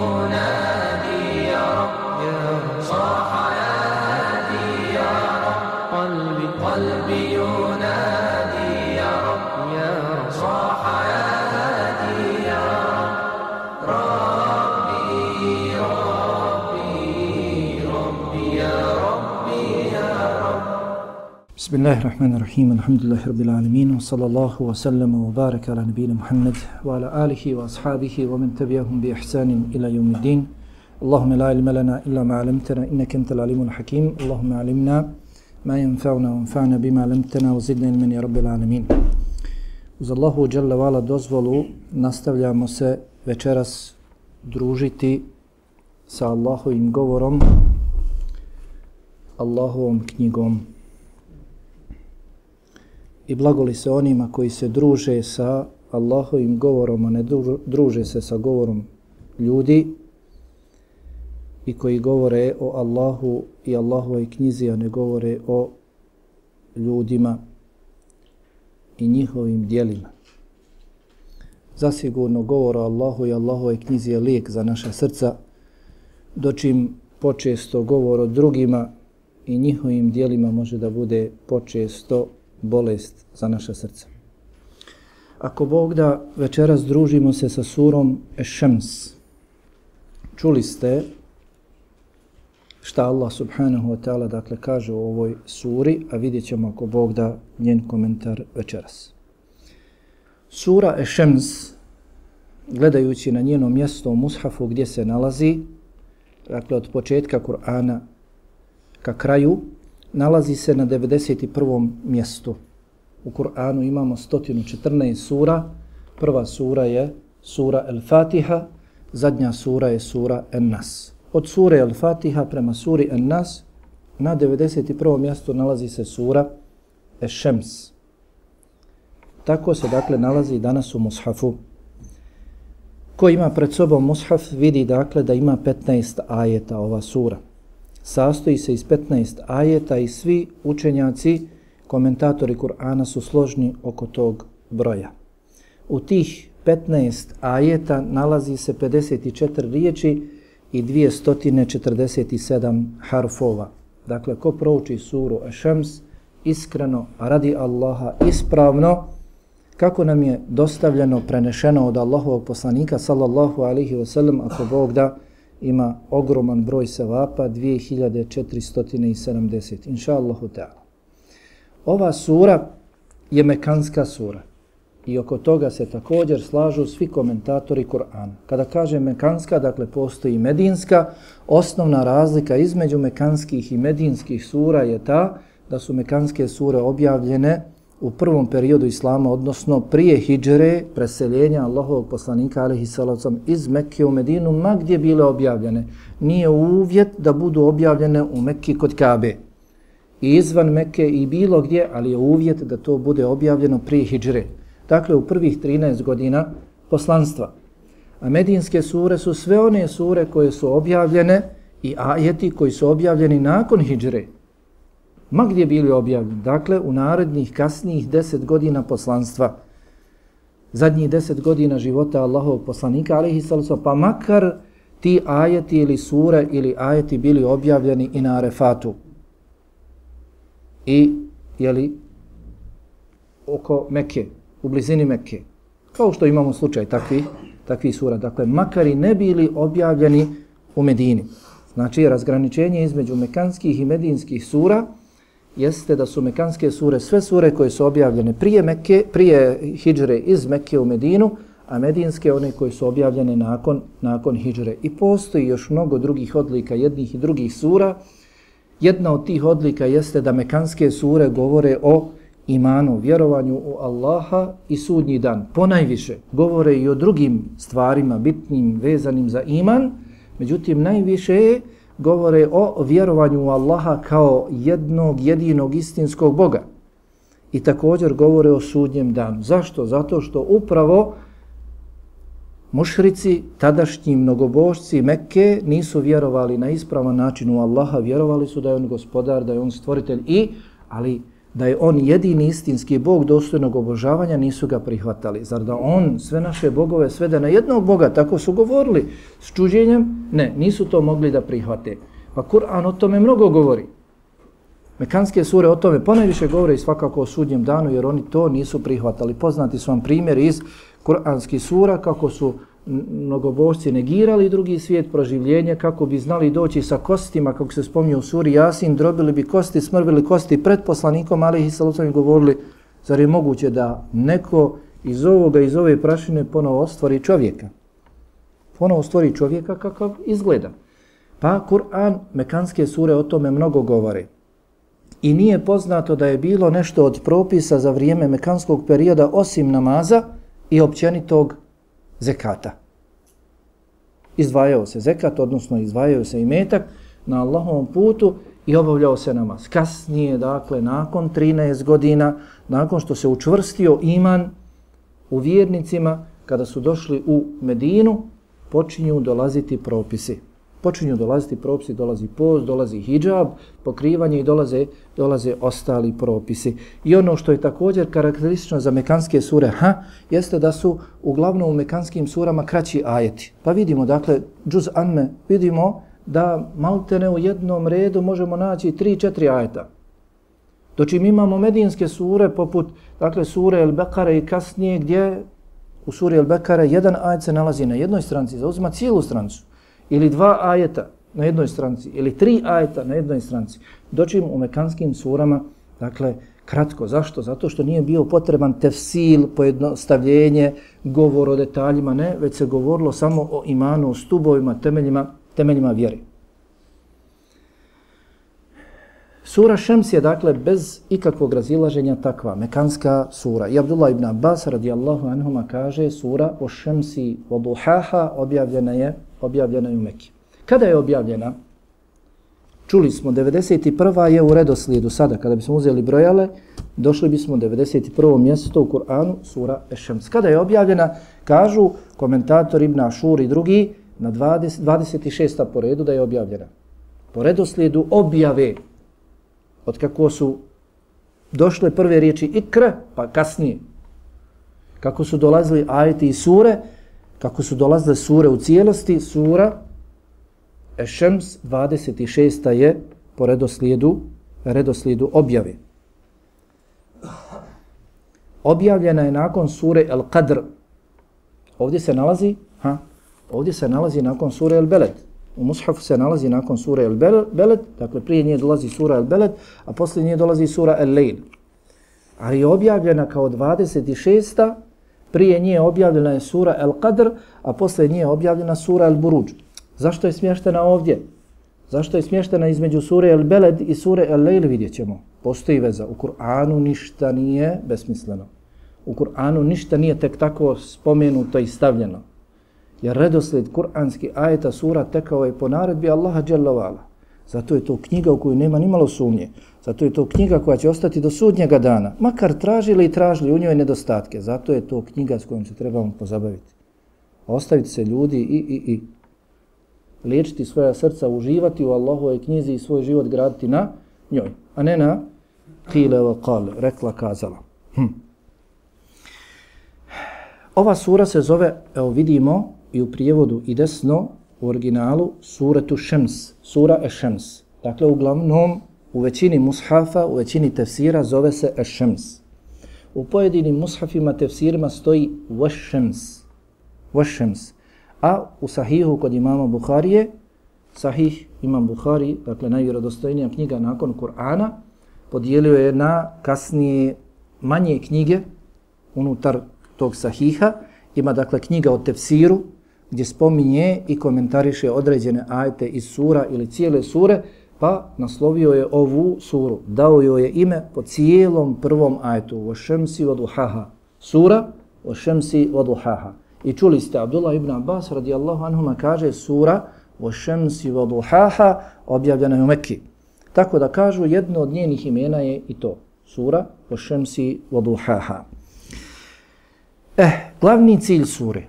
يعلمون بسم الله الرحمن الرحيم الحمد لله رب العالمين وصلى الله وسلم وبارك على نبينا محمد وعلى آله وأصحابه ومن تبعهم بإحسان إلى يوم الدين اللهم لا علم لنا إلا ما علمتنا إنك أنت العليم الحكيم اللهم علمنا ما ينفعنا وانفعنا بما علمتنا وزدنا علما يا رب العالمين Uz Allahu Jalla Vala dozvolu nastavljamo se večeras družiti sa Allahovim govorom, Allahovom knjigom. I blagoli se onima koji se druže sa Allahovim govorom, a ne druže se sa govorom ljudi i koji govore o Allahu i Allahovoj knjizi, a ne govore o ljudima i njihovim dijelima. Zasigurno govor o Allahu i Allahovoj knjizi je lijek za naša srca, dočim počesto govor o drugima i njihovim dijelima može da bude počesto bolest za naša srca. Ako Bog da večeras družimo se sa surom Ešems, čuli ste šta Allah subhanahu wa ta'ala dakle kaže u ovoj suri, a vidjet ćemo ako Bog da njen komentar večeras. Sura Ešems, gledajući na njeno mjesto u Mushafu gdje se nalazi, dakle od početka Kur'ana ka kraju, nalazi se na 91. mjestu. U Kur'anu imamo 114 sura. Prva sura je sura El-Fatiha, zadnja sura je sura En-Nas. Od sure El-Fatiha prema suri En-Nas na 91. mjestu nalazi se sura Ešems. Tako se dakle nalazi danas u Mushafu. Ko ima pred sobom Mushaf vidi dakle da ima 15 ajeta ova sura sastoji se iz 15 ajeta i svi učenjaci, komentatori Kur'ana su složni oko tog broja. U tih 15 ajeta nalazi se 54 riječi i 247 harfova. Dakle, ko prouči suru Ešems, iskreno, radi Allaha, ispravno, kako nam je dostavljeno, prenešeno od Allahovog poslanika, sallallahu alihi wasallam, ako Bog da, ima ogroman broj sevapa, 2470, inša Allahu ta'ala. Ova sura je mekanska sura i oko toga se također slažu svi komentatori Kur'ana. Kada kaže mekanska, dakle postoji medinska, osnovna razlika između mekanskih i medinskih sura je ta da su mekanske sure objavljene u prvom periodu Islama, odnosno prije hijđre, preseljenja Allahovog poslanika alihi salacom iz Mekke u Medinu, ma gdje bile objavljene, nije uvjet da budu objavljene u Mekke kod Kabe. I izvan Mekke i bilo gdje, ali je uvjet da to bude objavljeno prije hijđre. Dakle, u prvih 13 godina poslanstva. A medinske sure su sve one sure koje su objavljene i ajeti koji su objavljeni nakon hijđre ma gdje bili objavljeni. Dakle, u narednih kasnijih deset godina poslanstva, zadnjih deset godina života Allahovog poslanika, alaihi sallam, pa makar ti ajeti ili sure ili ajeti bili objavljeni i na Arefatu. I, jeli, oko Mekke, u blizini Mekke. Kao što imamo slučaj takvi, takvi sura. Dakle, makar i ne bili objavljeni u Medini. Znači, razgraničenje između mekanskih i medinskih sura – jeste da su mekanske sure sve sure koje su objavljene prije Mekke, prije hidžre iz Mekke u Medinu, a medinske one koje su objavljene nakon, nakon hidžre. I postoji još mnogo drugih odlika jednih i drugih sura. Jedna od tih odlika jeste da mekanske sure govore o imanu, vjerovanju u Allaha i sudnji dan. Ponajviše govore i o drugim stvarima bitnim vezanim za iman, međutim najviše je govore o vjerovanju u Allaha kao jednog, jedinog istinskog Boga. I također govore o sudnjem danu. Zašto? Zato što upravo mušrici, tadašnji mnogobožci Mekke nisu vjerovali na ispravan način u Allaha, vjerovali su da je on gospodar, da je on stvoritelj i, ali da je on jedini istinski bog dostojnog obožavanja, nisu ga prihvatali. Zar da on sve naše bogove svede na jednog boga, tako su govorili s čuđenjem? Ne, nisu to mogli da prihvate. Pa Kur'an o tome mnogo govori. Mekanske sure o tome ponajviše govore i svakako o sudnjem danu, jer oni to nisu prihvatali. Poznati su vam primjer iz Kur'anskih sura, kako su mnogobožci negirali drugi svijet proživljenja kako bi znali doći sa kostima, kako se spominje u suri Jasin, drobili bi kosti, smrvili kosti pred poslanikom, ali i salucami govorili, zar je moguće da neko iz ovoga, iz ove prašine ponovo stvori čovjeka? Ponovo stvori čovjeka kakav izgleda. Pa Kur'an, mekanske sure o tome mnogo govore. I nije poznato da je bilo nešto od propisa za vrijeme mekanskog perioda osim namaza i općenitog zekata. Izdvajao se zekat, odnosno izdvajao se i metak na Allahovom putu i obavljao se namaz. Kasnije, dakle, nakon 13 godina, nakon što se učvrstio iman u vjernicima, kada su došli u Medinu, počinju dolaziti propisi počinju dolaziti propisi, dolazi post, dolazi hijab, pokrivanje i dolaze, dolaze ostali propisi. I ono što je također karakteristično za mekanske sure, ha, jeste da su uglavnom u mekanskim surama kraći ajeti. Pa vidimo, dakle, džuz anme, vidimo da maltene u jednom redu možemo naći 3-4 ajeta. Doći mi imamo medinske sure poput, dakle, sure El Bekare i kasnije gdje u suri El Bekare jedan ajet se nalazi na jednoj stranci, zauzima cijelu strancu ili dva ajeta na jednoj stranci, ili tri ajeta na jednoj stranci, doćim u mekanskim surama, dakle, kratko. Zašto? Zato što nije bio potreban tefsil, pojednostavljenje, govor o detaljima, ne, već se govorilo samo o imanu, o stubovima, temeljima, temeljima vjeri. Sura Šems je dakle bez ikakvog razilaženja takva, mekanska sura. I Abdullah ibn Abbas radijallahu anhuma kaže sura o Šemsi o Duhaha objavljena je objavljena je u Mekiji. Kada je objavljena? Čuli smo, 91. je u redoslijedu sada, kada bismo uzeli brojale, došli bismo 91. mjesto u Kur'anu, sura Ešems. Kada je objavljena, kažu komentator Ibn Ašur i drugi, na 20, 26. po redu da je objavljena. Po redoslijedu objave, od kako su došle prve riječi ikr, pa kasnije, kako su dolazili ajeti i sure, kako su dolazile sure u cijelosti, sura Ešems 26. je po redoslijedu, redoslijedu objave. Objavljena je nakon sure El Qadr. Ovdje se nalazi, ha, ovdje se nalazi nakon sure El Beled. U Mushafu se nalazi nakon sure El Beled, dakle prije nje dolazi sura El Beled, a poslije nje dolazi sura El Lejl. Ali je objavljena kao 26. Prije nje objavljena je sura El Qadr, a posle nje objavljena sura El Buruđ. Zašto je smještena ovdje? Zašto je smještena između sure El Beled i sure El Lejl vidjet ćemo. Postoji veza. U Kur'anu ništa nije besmisleno. U Kur'anu ništa nije tek tako spomenuto i stavljeno. Jer redoslijed kur'anski ajeta sura tekao je po naredbi Allaha Đalla Zato je to knjiga u koju nema ni malo sumnje. Zato je to knjiga koja će ostati do sudnjega dana. Makar tražili i tražili u njoj nedostatke. Zato je to knjiga s kojom se trebamo pozabaviti. Ostaviti se ljudi i, i, i liječiti svoja srca, uživati u Allahove knjizi i svoj život graditi na njoj. A ne na kile wa kale, rekla, kazala. Hm. Ova sura se zove, evo vidimo i u prijevodu i desno, u originalu, suratu Šems, sura Ešems. Dakle, uglavnom, u većini mushafa, u većini tefsira zove se Ešems. U pojedinim mushafima tefsirima stoji Vešems. Vešems. A u sahihu kod imama Buharije, sahih imam Buhari, dakle najvjerodostojnija knjiga nakon Kur'ana, podijelio je na kasnije manje knjige unutar tog sahiha. Ima dakle knjiga o tefsiru, gdje spominje i komentariše određene ajete iz sura ili cijele sure, pa naslovio je ovu suru, dao joj je ime po cijelom prvom ajetu, o šemsi od uhaha. Sura, o šemsi od uhaha. I čuli ste, Abdullah ibn Abbas radijallahu anhuma kaže sura, o šemsi od uhaha, objavljena je u Mekki. Tako da kažu, jedno od njenih imena je i to, sura, o šemsi od uhaha. Eh, glavni cilj sure,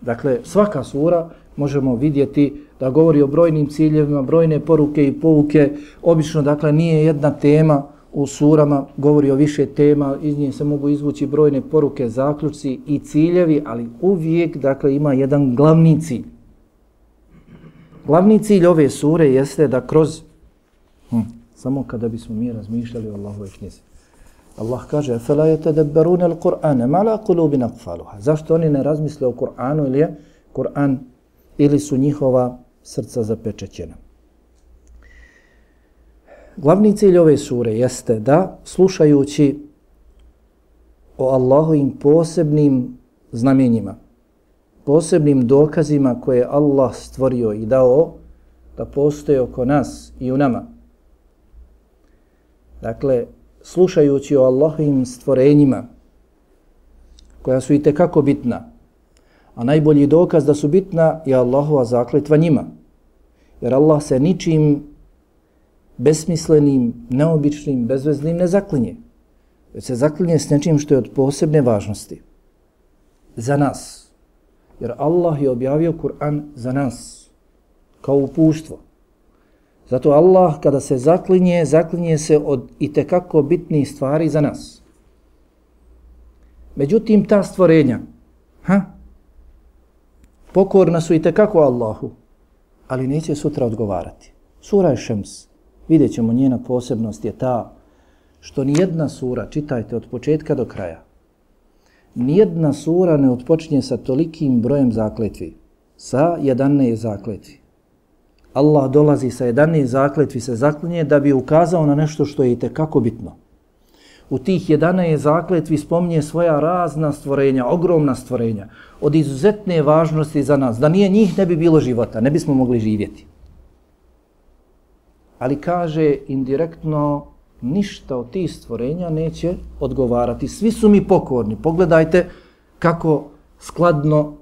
Dakle, svaka sura možemo vidjeti da govori o brojnim ciljevima, brojne poruke i pouke. Obično, dakle, nije jedna tema u surama govori o više tema, iz nje se mogu izvući brojne poruke, zaključci i ciljevi, ali uvijek dakle ima jedan glavni cilj. Glavni cilj ove sure jeste da kroz hm, samo kada bismo mi razmišljali o Allahove knjizi. Allah kaže: فَلَا يَتَدَبَّرُونَ al-Qur'ana ma la. Zašto oni ne razmisle o Kur'anu ili je Kur'an ili su njihova srca zapečećena? Glavni cilj ove sure jeste da slušajući o Allahovim posebnim znamenjima, posebnim dokazima koje Allah stvorio i dao da postoje oko nas i u nama. Dakle, slušajući o Allahovim stvorenjima koja su i tekako bitna, a najbolji dokaz da su bitna je Allahova zakletva njima. Jer Allah se ničim besmislenim, neobičnim, bezveznim ne zaklinje. Već se zaklinje s nečim što je od posebne važnosti. Za nas. Jer Allah je objavio Kur'an za nas. Kao upuštvo. Zato Allah kada se zaklinje, zaklinje se od i tekako bitnih stvari za nas. Međutim, ta stvorenja, ha, pokorna su i tekako Allahu, ali neće sutra odgovarati. Sura je šems. Vidjet ćemo njena posebnost je ta što nijedna sura, čitajte od početka do kraja, nijedna sura ne odpočinje sa tolikim brojem zakletvi, sa 11 zakletvi. Allah dolazi sa 11 zakletvi se zaklinje da bi ukazao na nešto što je i kako bitno. U tih 11 zakletvi spominje svoja razna stvorenja, ogromna stvorenja, od izuzetne važnosti za nas. Da nije njih ne bi bilo života, ne bismo mogli živjeti. Ali kaže indirektno, ništa od tih stvorenja neće odgovarati. Svi su mi pokorni. Pogledajte kako skladno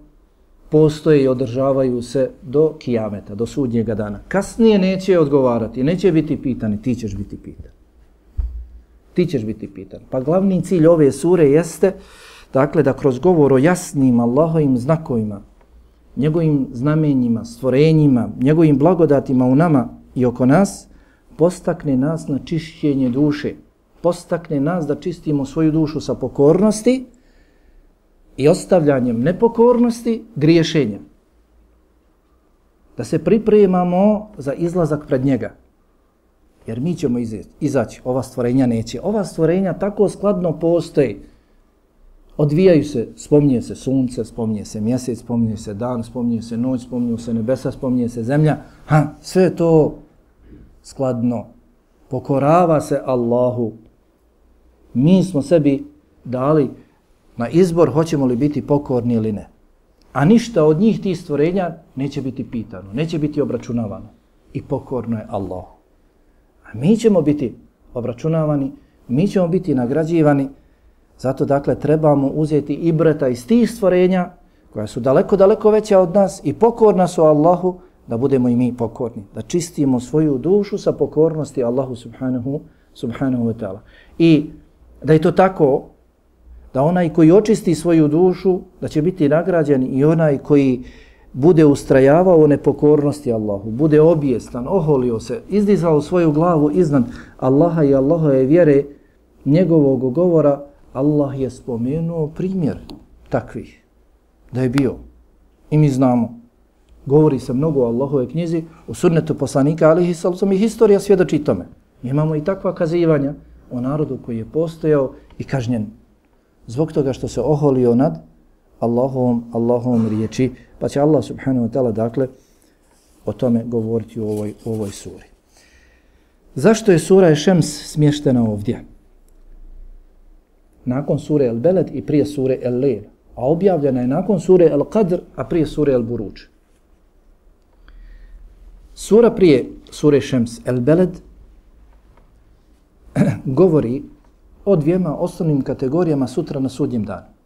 postoje i održavaju se do kijameta, do sudnjega dana. Kasnije neće odgovarati, neće biti pitani, ti ćeš biti pitan. Ti ćeš biti pitan. Pa glavni cilj ove sure jeste, dakle, da kroz govor o jasnim Allahovim znakovima, njegovim znamenjima, stvorenjima, njegovim blagodatima u nama i oko nas, postakne nas na čišćenje duše. Postakne nas da čistimo svoju dušu sa pokornosti, i ostavljanjem nepokornosti griješenja. Da se pripremamo za izlazak pred njega. Jer mi ćemo izaći, ova stvorenja neće. Ova stvorenja tako skladno postoji. Odvijaju se, spominje se sunce, spominje se mjesec, spominje se dan, spominje se noć, spominje se nebesa, spominje se zemlja. Ha, sve to skladno pokorava se Allahu. Mi smo sebi dali na izbor hoćemo li biti pokorni ili ne. A ništa od njih tih stvorenja neće biti pitano, neće biti obračunavano. I pokorno je Allahu. A mi ćemo biti obračunavani, mi ćemo biti nagrađivani, zato dakle trebamo uzeti i breta iz tih stvorenja koja su daleko, daleko veća od nas i pokorna su Allahu, da budemo i mi pokorni, da čistimo svoju dušu sa pokornosti Allahu subhanahu, subhanahu wa ta'ala. I da je to tako, da onaj koji očisti svoju dušu, da će biti nagrađen i onaj koji bude ustrajavao nepokornosti Allahu, bude obijestan, oholio se, izdizao svoju glavu iznad Allaha i Allahove vjere, njegovog govora, Allah je spomenuo primjer takvih da je bio. I mi znamo, govori se mnogo o Allahove knjizi, o sunnetu poslanika, ali i historija svjedoči tome. Imamo i takva kazivanja o narodu koji je postojao i kažnjen zbog toga što se oholio nad Allahovom, Allahovom riječi, pa će Allah subhanahu wa ta'ala dakle o tome govoriti u ovoj, u ovoj suri. Zašto je sura Ešems smještena ovdje? Nakon sure El Beled i prije sure El Lejl. A objavljena je nakon sure El Qadr, a prije sure El Buruđ. Sura prije sure Šems El Beled govori o dvijema osnovnim kategorijama sutra na sudnjem danu.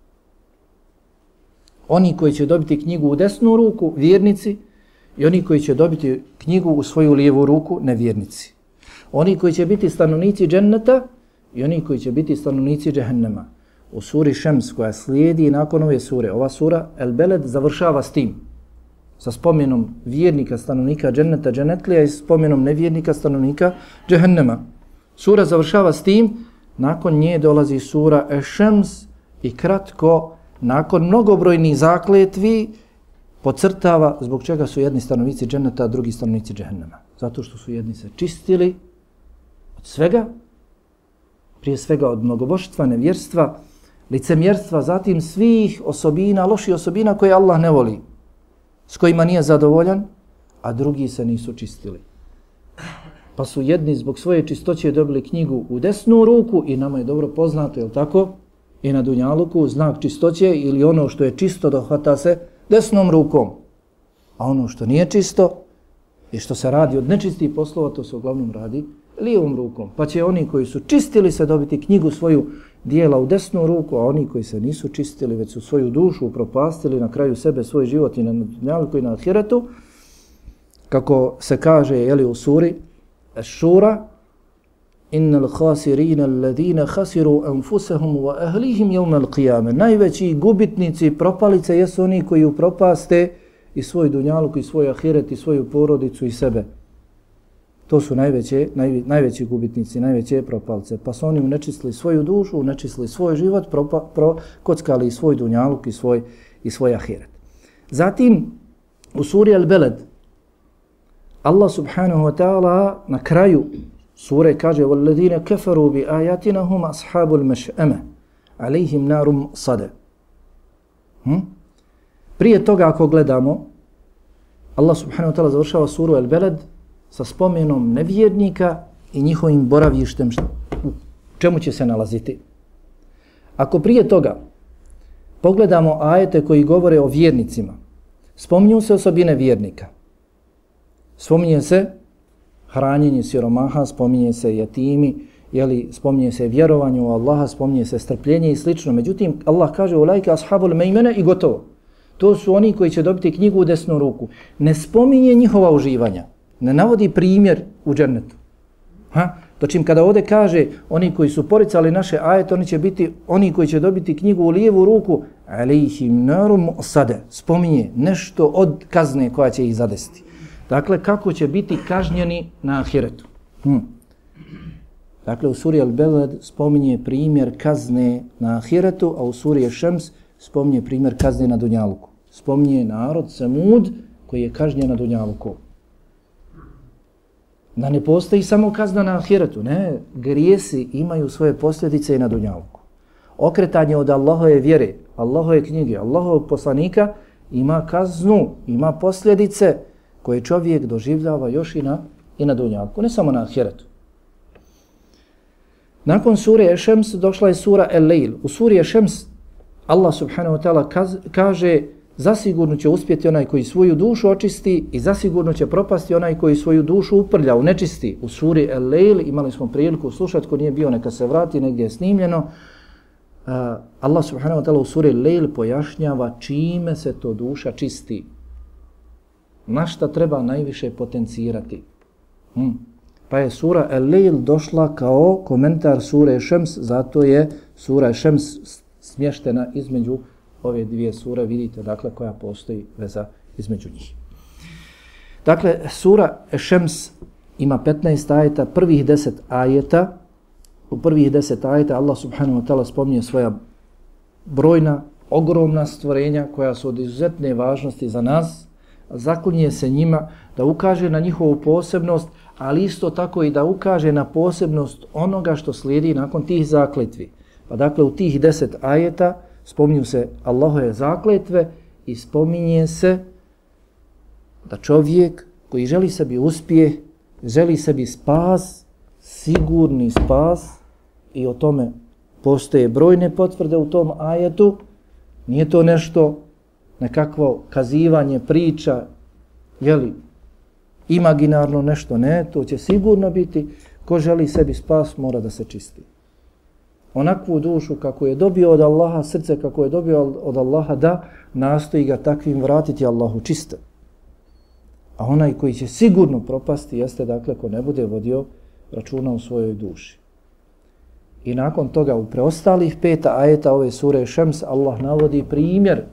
Oni koji će dobiti knjigu u desnu ruku, vjernici, i oni koji će dobiti knjigu u svoju lijevu ruku, nevjernici. Oni koji će biti stanovnici dženneta i oni koji će biti stanovnici džehennema. U suri Šems koja slijedi nakon ove sure, ova sura El Beled završava s tim. Sa spomenom vjernika stanovnika dženneta dženetlija i spomenom nevjernika stanovnika džehennema. Sura završava s tim, nakon nje dolazi sura Ešems i kratko, nakon mnogobrojnih zakletvi, pocrtava zbog čega su jedni stanovnici dženeta, a drugi stanovnici džehennema. Zato što su jedni se čistili od svega, prije svega od mnogoboštva, nevjerstva, licemjerstva, zatim svih osobina, loši osobina koje Allah ne voli, s kojima nije zadovoljan, a drugi se nisu čistili. Pa su jedni zbog svoje čistoće dobili knjigu u desnu ruku i nama je dobro poznato, je tako? I na Dunjaluku znak čistoće ili ono što je čisto dohvata se desnom rukom. A ono što nije čisto i što se radi od nečistih poslova, to se uglavnom radi lijevom rukom. Pa će oni koji su čistili se dobiti knjigu svoju dijela u desnu ruku, a oni koji se nisu čistili, već su svoju dušu propastili na kraju sebe, svoj život i na dunjaluku i na ahiretu, kako se kaže jeli, u suri Šura, inna l-khasirina alladhina khasiru anfusahum wa ahlihim yawm al-qiyamah. Najveći gubitnici propalice jesu oni koji upropaste i svoj dunjaluk i svoj ahiret i svoju porodicu i sebe. To su najveće naj, najveći gubitnici najveće propalce. Pa su oni unečistili svoju dušu unečistili svoj život propa, pro, kockali svoj dunjaluk i svoj i svoj ahiret. Zatim u suri al-balad Allah subhanahu wa ta'ala na kraju Sure kaže وَالَّذِينَ كَفَرُوا بِآيَاتِنَا هُمْ أَصْحَابُ الْمَشْأَمَ عَلَيْهِمْ نَارُمْ صَدَ hm? Prije toga ako gledamo, Allah subhanahu wa ta'ala završava suru El Beled sa spomenom nevjernika i njihovim boravištem u čemu će se nalaziti. Ako prije toga pogledamo ajete koji govore o vjernicima, spominju se osobine vjernika. Spominje se hranjenje siromaha, spominje se jatimi, jeli, spominje se vjerovanje u Allaha, spominje se strpljenje i slično. Međutim, Allah kaže u lajke ashabul mejmene i gotovo. To su oni koji će dobiti knjigu u desnu ruku. Ne spominje njihova uživanja. Ne navodi primjer u džernetu. Ha? To čim kada ovdje kaže oni koji su poricali naše ajete, oni će biti oni koji će dobiti knjigu u lijevu ruku, alihim narum sade. Spominje nešto od kazne koja će ih zadesiti. Dakle, kako će biti kažnjeni na ahiretu. Hm. Dakle, u suri Al-Belad spominje primjer kazne na ahiretu, a u suri Šems spominje primjer kazne na Dunjaluku. Spominje narod Samud koji je kažnjen na Dunjaluku. Da ne postoji samo kazna na ahiretu, ne, grijesi imaju svoje posljedice i na Dunjaluku. Okretanje od Allahove vjere, Allahove knjige, Allahovog poslanika ima kaznu, ima posljedice, koje čovjek doživljava još i na, i na dunjavku, ne samo na ahiretu. Nakon sure Ešems došla je sura El-Leil. U suri Ešems Allah subhanahu wa ta'ala kaže zasigurno će uspjeti onaj koji svoju dušu očisti i zasigurno će propasti onaj koji svoju dušu uprlja, u nečisti. U suri El-Leil imali smo priliku slušati ko nije bio neka se vrati, negdje je snimljeno. Uh, Allah subhanahu wa ta'ala u suri El-Leil pojašnjava čime se to duša čisti na šta treba najviše potencirati. Hm. Pa je sura El-Leil došla kao komentar sure Šems, zato je sura Šems smještena između ove dvije sure, vidite dakle koja postoji veza između njih. Dakle, sura Šems ima 15 ajeta, prvih 10 ajeta, u prvih 10 ajeta Allah subhanahu wa ta'ala spominje svoja brojna, ogromna stvorenja koja su od izuzetne važnosti za nas, zaklinje se njima da ukaže na njihovu posebnost, ali isto tako i da ukaže na posebnost onoga što slijedi nakon tih zakletvi. Pa dakle u tih deset ajeta spominju se Allahove zakletve i spominje se da čovjek koji želi sebi uspjeh, želi sebi spas, sigurni spas i o tome postoje brojne potvrde u tom ajetu, nije to nešto nekakvo kazivanje priča, jeli, imaginarno nešto, ne, to će sigurno biti, ko želi sebi spas, mora da se čisti. Onakvu dušu kako je dobio od Allaha, srce kako je dobio od Allaha, da nastoji ga takvim vratiti Allahu čiste. A onaj koji će sigurno propasti, jeste dakle ko ne bude vodio računa u svojoj duši. I nakon toga u preostalih peta ajeta ove sure Šems, Allah navodi primjer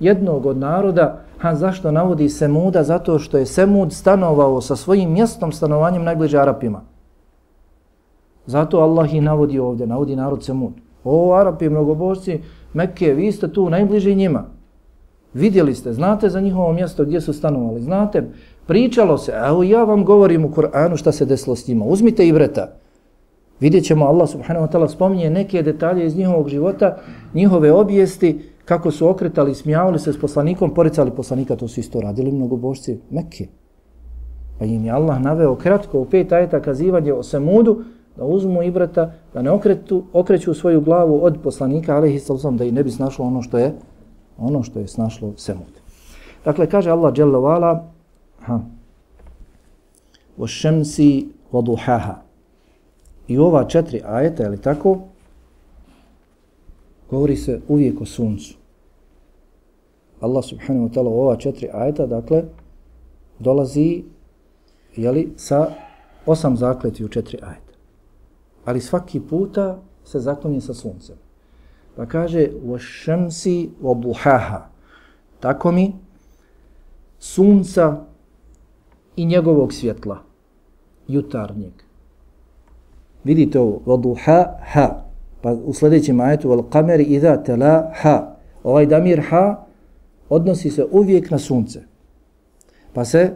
jednog od naroda, a zašto navodi Semuda? Zato što je Semud stanovao sa svojim mjestom stanovanjem najbliže Arapima. Zato Allah ih navodi ovdje, navodi narod Semud. O, Arapi, mnogobožci, Mekke, vi ste tu najbliži njima. Vidjeli ste, znate za njihovo mjesto gdje su stanovali, znate, pričalo se, evo ja vam govorim u Koranu šta se desilo s njima. Uzmite i vreta. Vidjet ćemo, Allah subhanahu wa ta'ala spominje neke detalje iz njihovog života, njihove obijesti, kako su okretali, smijavali se s poslanikom, poricali poslanika, to su isto radili mnogobošci Mekke. Pa im je Allah naveo kratko u pet ajeta kazivanje o Semudu, da uzmu ibrata, da ne okretu, okreću svoju glavu od poslanika, ali i da i ne bi snašlo ono što je ono što je snašlo Semud. Dakle, kaže Allah Jalla vala, ha, o šemsi voduhaha. I ova četiri ajeta, je li tako, govori se uvijek o suncu. Allah subhanahu wa ta'ala u ova četiri ajeta, dakle, dolazi jeli, sa osam zakleti u četiri ajeta. Ali svaki puta se zaklonje sa suncem. Pa kaže, wa šemsi wa. Tako mi, sunca i njegovog svjetla, jutarnjeg. Vidite ovo, wa. Pa u sljedećem ajetu, wal qamari idha tela ha. Ovaj damir ha odnosi se uvijek na sunce. Pa se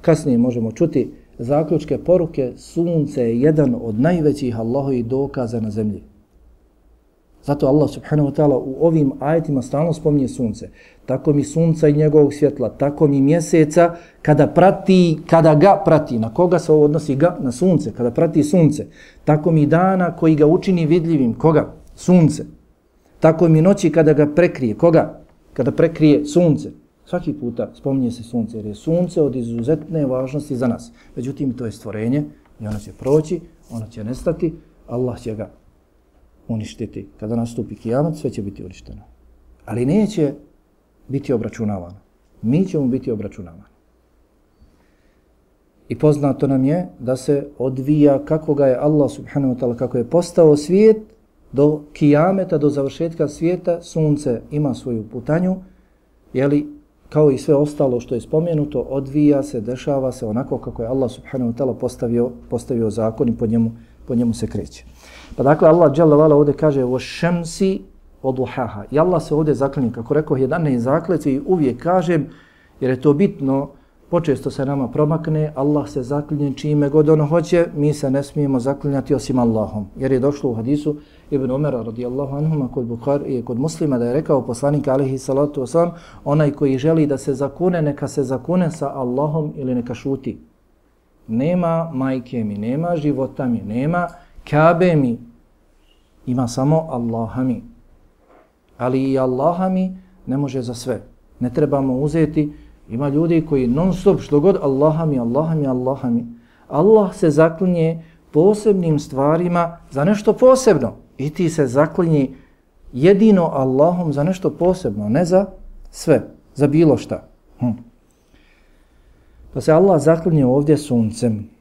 kasnije možemo čuti zaključke poruke, sunce je jedan od najvećih Allahovih dokaza na zemlji. Zato Allah subhanahu wa ta'ala u ovim ajetima stalno spominje sunce. Tako mi sunca i njegovog svjetla, tako mi mjeseca kada prati, kada ga prati, na koga se ovo odnosi ga? Na sunce, kada prati sunce. Tako mi dana koji ga učini vidljivim, koga? Sunce. Tako mi noći kada ga prekrije, koga? Kada prekrije sunce. Svaki puta spominje se sunce, jer je sunce od izuzetne važnosti za nas. Međutim, to je stvorenje i ono će proći, ono će nestati, Allah će ga uništiti. Kada nastupi kijamat, sve će biti uništeno. Ali neće biti obračunavano. Mi ćemo biti obračunavani. I poznato nam je da se odvija kako ga je Allah subhanahu wa ta'ala, kako je postao svijet do kijameta, do završetka svijeta, sunce ima svoju putanju, jeli, kao i sve ostalo što je spomenuto, odvija se, dešava se onako kako je Allah subhanahu wa ta'ala postavio, postavio zakon i po njemu, po njemu se kreće. Pa dakle, Allah dželle vala ovdje kaže o šemsi od duhaha. I Allah se ovdje zaklinje, kako rekao, jedan ne zakletvi i uvijek kažem, jer je to bitno, počesto se nama promakne, Allah se zaklinje čime god ono hoće, mi se ne smijemo zaklinjati osim Allahom. Jer je došlo u hadisu Ibn Umara radijallahu anhuma kod Bukhar i eh, kod muslima da je rekao poslanik alihi salatu wasalam, onaj koji želi da se zakune, neka se zakune sa Allahom ili neka šuti. Nema majke mi, nema života mi, nema Kabe mi, ima samo Allaha mi. Ali i Allaha mi ne može za sve. Ne trebamo uzeti, ima ljudi koji non stop što god Allaha mi, Allaha mi, Allaha mi. Allah se zaklinje posebnim stvarima za nešto posebno. I ti se zaklinji jedino Allahom za nešto posebno, ne za sve, za bilo šta. Hm. Pa se Allah zaklinje ovdje suncem.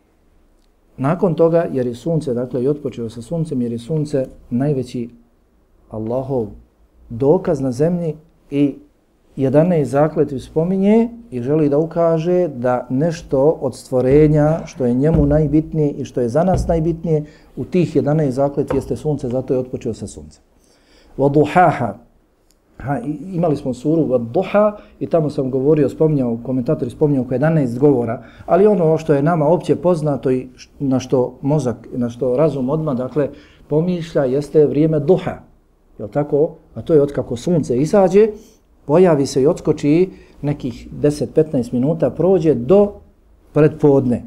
Nakon toga, jer je sunce, dakle, i otpočeo sa suncem, jer je sunce najveći Allahov dokaz na zemlji i 11 zakletvi spominje i želi da ukaže da nešto od stvorenja što je njemu najbitnije i što je za nas najbitnije u tih 11 zakletvi jeste sunce, zato je otpočeo sa suncem. Vaduhaha, Ha, imali smo suru od Duha i tamo sam govorio, spominjao, komentator spominjao oko 11 govora, ali ono što je nama opće poznato i na što mozak, na što razum odmah, dakle, pomišlja, jeste vrijeme Duha. Je tako? A to je od kako sunce izađe, pojavi se i odskoči nekih 10-15 minuta, prođe do predpodne.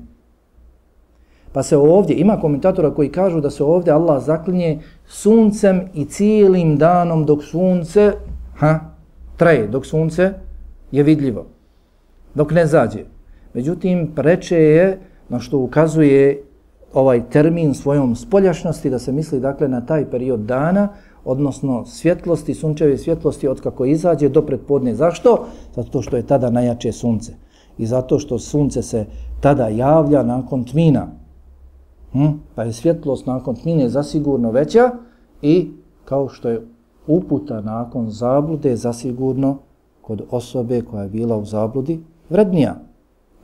Pa se ovdje, ima komentatora koji kažu da se ovdje Allah zaklinje suncem i cijelim danom dok sunce ha, traje dok sunce je vidljivo, dok ne zađe. Međutim, preče je na što ukazuje ovaj termin svojom spoljašnosti, da se misli dakle na taj period dana, odnosno svjetlosti, sunčeve svjetlosti od kako izađe do predpodne. Zašto? Zato što je tada najjače sunce. I zato što sunce se tada javlja nakon tmina. Hm? Pa je svjetlost nakon tmine zasigurno veća i kao što je uputa nakon zablude zasigurno kod osobe koja je bila u zabludi vrednija.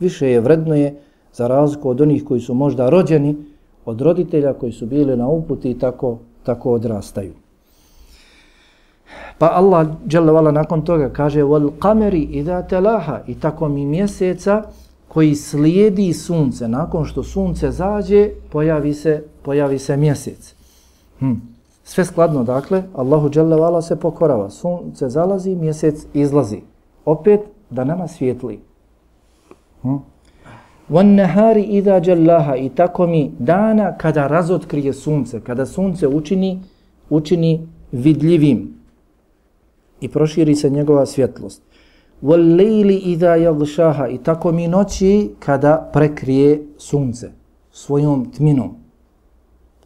Više je vredno je za razliku od onih koji su možda rođeni od roditelja koji su bili na uputi i tako, tako odrastaju. Pa Allah dželle nakon toga kaže wal qamari idha talaha i tako mi mjeseca koji slijedi sunce nakon što sunce zađe pojavi se pojavi se mjesec. Hm. Sve skladno dakle Allahu dželle se pokorava. Sunce zalazi, mjesec izlazi. Opet da nama svijetli. Hm. Wan nahari idha jallaha i tako mi dana kada razotkrije sunce, kada sunce učini učini vidljivim i proširi se njegova svjetlost. Wal layli idha yaghshaha i tako mi noći kada prekrije sunce svojom tminom.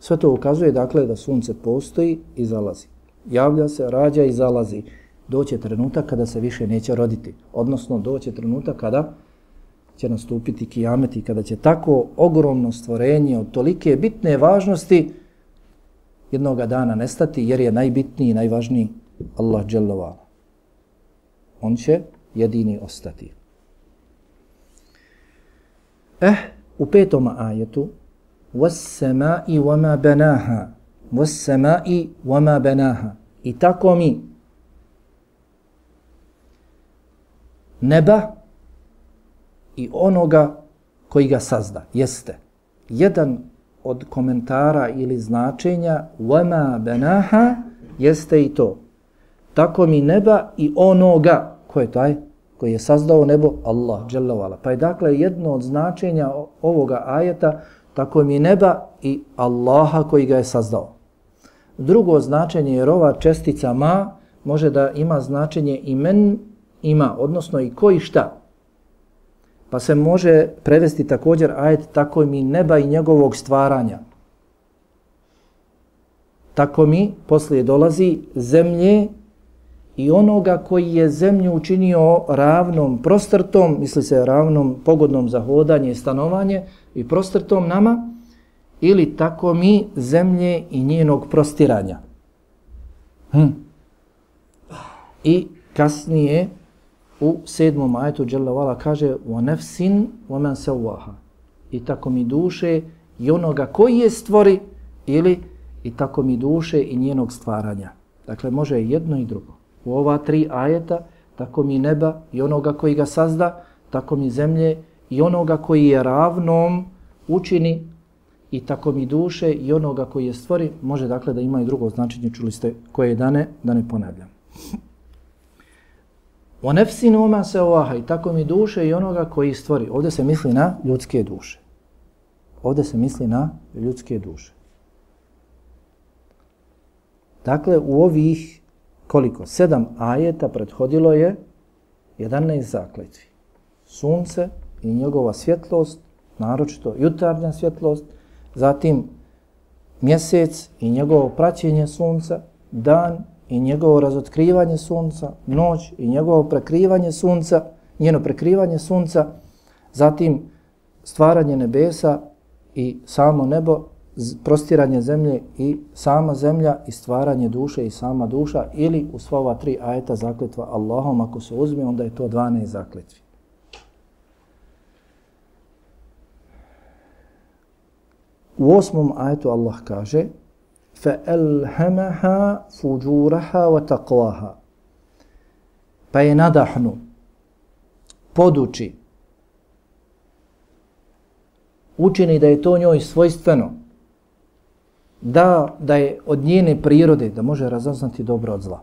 Sve to ukazuje dakle da sunce postoji i zalazi. Javlja se, rađa i zalazi. Doće trenutak kada se više neće roditi. Odnosno doće trenutak kada će nastupiti kijamet i kada će tako ogromno stvorenje od tolike bitne važnosti jednoga dana nestati jer je najbitniji i najvažniji Allah dželovala. On će jedini ostati. Eh, u petom ajetu وَالسَّمَاءِ وَمَا بَنَاهَا وَالسَّمَاءِ وَمَا بَنَاهَا I tako mi neba i onoga koji ga sazda. Jeste. Jedan od komentara ili značenja وَمَا بَنَاهَا jeste i to tako mi neba i onoga, ko je taj? Koji je sazdao nebo? Allah, dželavala. Pa je dakle jedno od značenja ovoga ajeta, tako mi neba i Allaha koji ga je sazdao. Drugo značenje je ova čestica ma, može da ima značenje imen ima, odnosno i koji šta. Pa se može prevesti također ajet tako mi neba i njegovog stvaranja. Tako mi poslije dolazi zemlje i onoga koji je zemlju učinio ravnom prostrtom, misli se ravnom pogodnom za hodanje i stanovanje i prostrtom nama, ili tako mi zemlje i njenog prostiranja. Hm. I kasnije u sedmom ajetu Đelavala kaže wa nefsin wa man sewaha. I tako mi duše i onoga koji je stvori ili i tako mi duše i njenog stvaranja. Dakle, može jedno i drugo u ova tri ajeta, tako mi neba i onoga koji ga sazda, tako mi zemlje i onoga koji je ravnom učini i tako mi duše i onoga koji je stvori, može dakle da ima i drugo značenje, čuli ste koje je dane, da ne ponavljam. O nefsi numa se ovaha i tako mi duše i onoga koji stvori. Ovdje se misli na ljudske duše. Ovdje se misli na ljudske duše. Dakle, u ovih koliko? Sedam ajeta prethodilo je 11 zakletvi. Sunce i njegova svjetlost, naročito jutarnja svjetlost, zatim mjesec i njegovo praćenje sunca, dan i njegovo razotkrivanje sunca, noć i njegovo prekrivanje sunca, njeno prekrivanje sunca, zatim stvaranje nebesa i samo nebo prostiranje zemlje i sama zemlja i stvaranje duše i sama duša ili u sva ova tri ajeta zakletva Allahom ako se uzme onda je to 12 zakletvi. U osmom ajetu Allah kaže فَأَلْهَمَهَا فُجُورَهَا وَتَقْوَهَا Pa je nadahnu, poduči, učini da je to njoj svojstveno, da, da je od njene prirode, da može razaznati dobro od zla.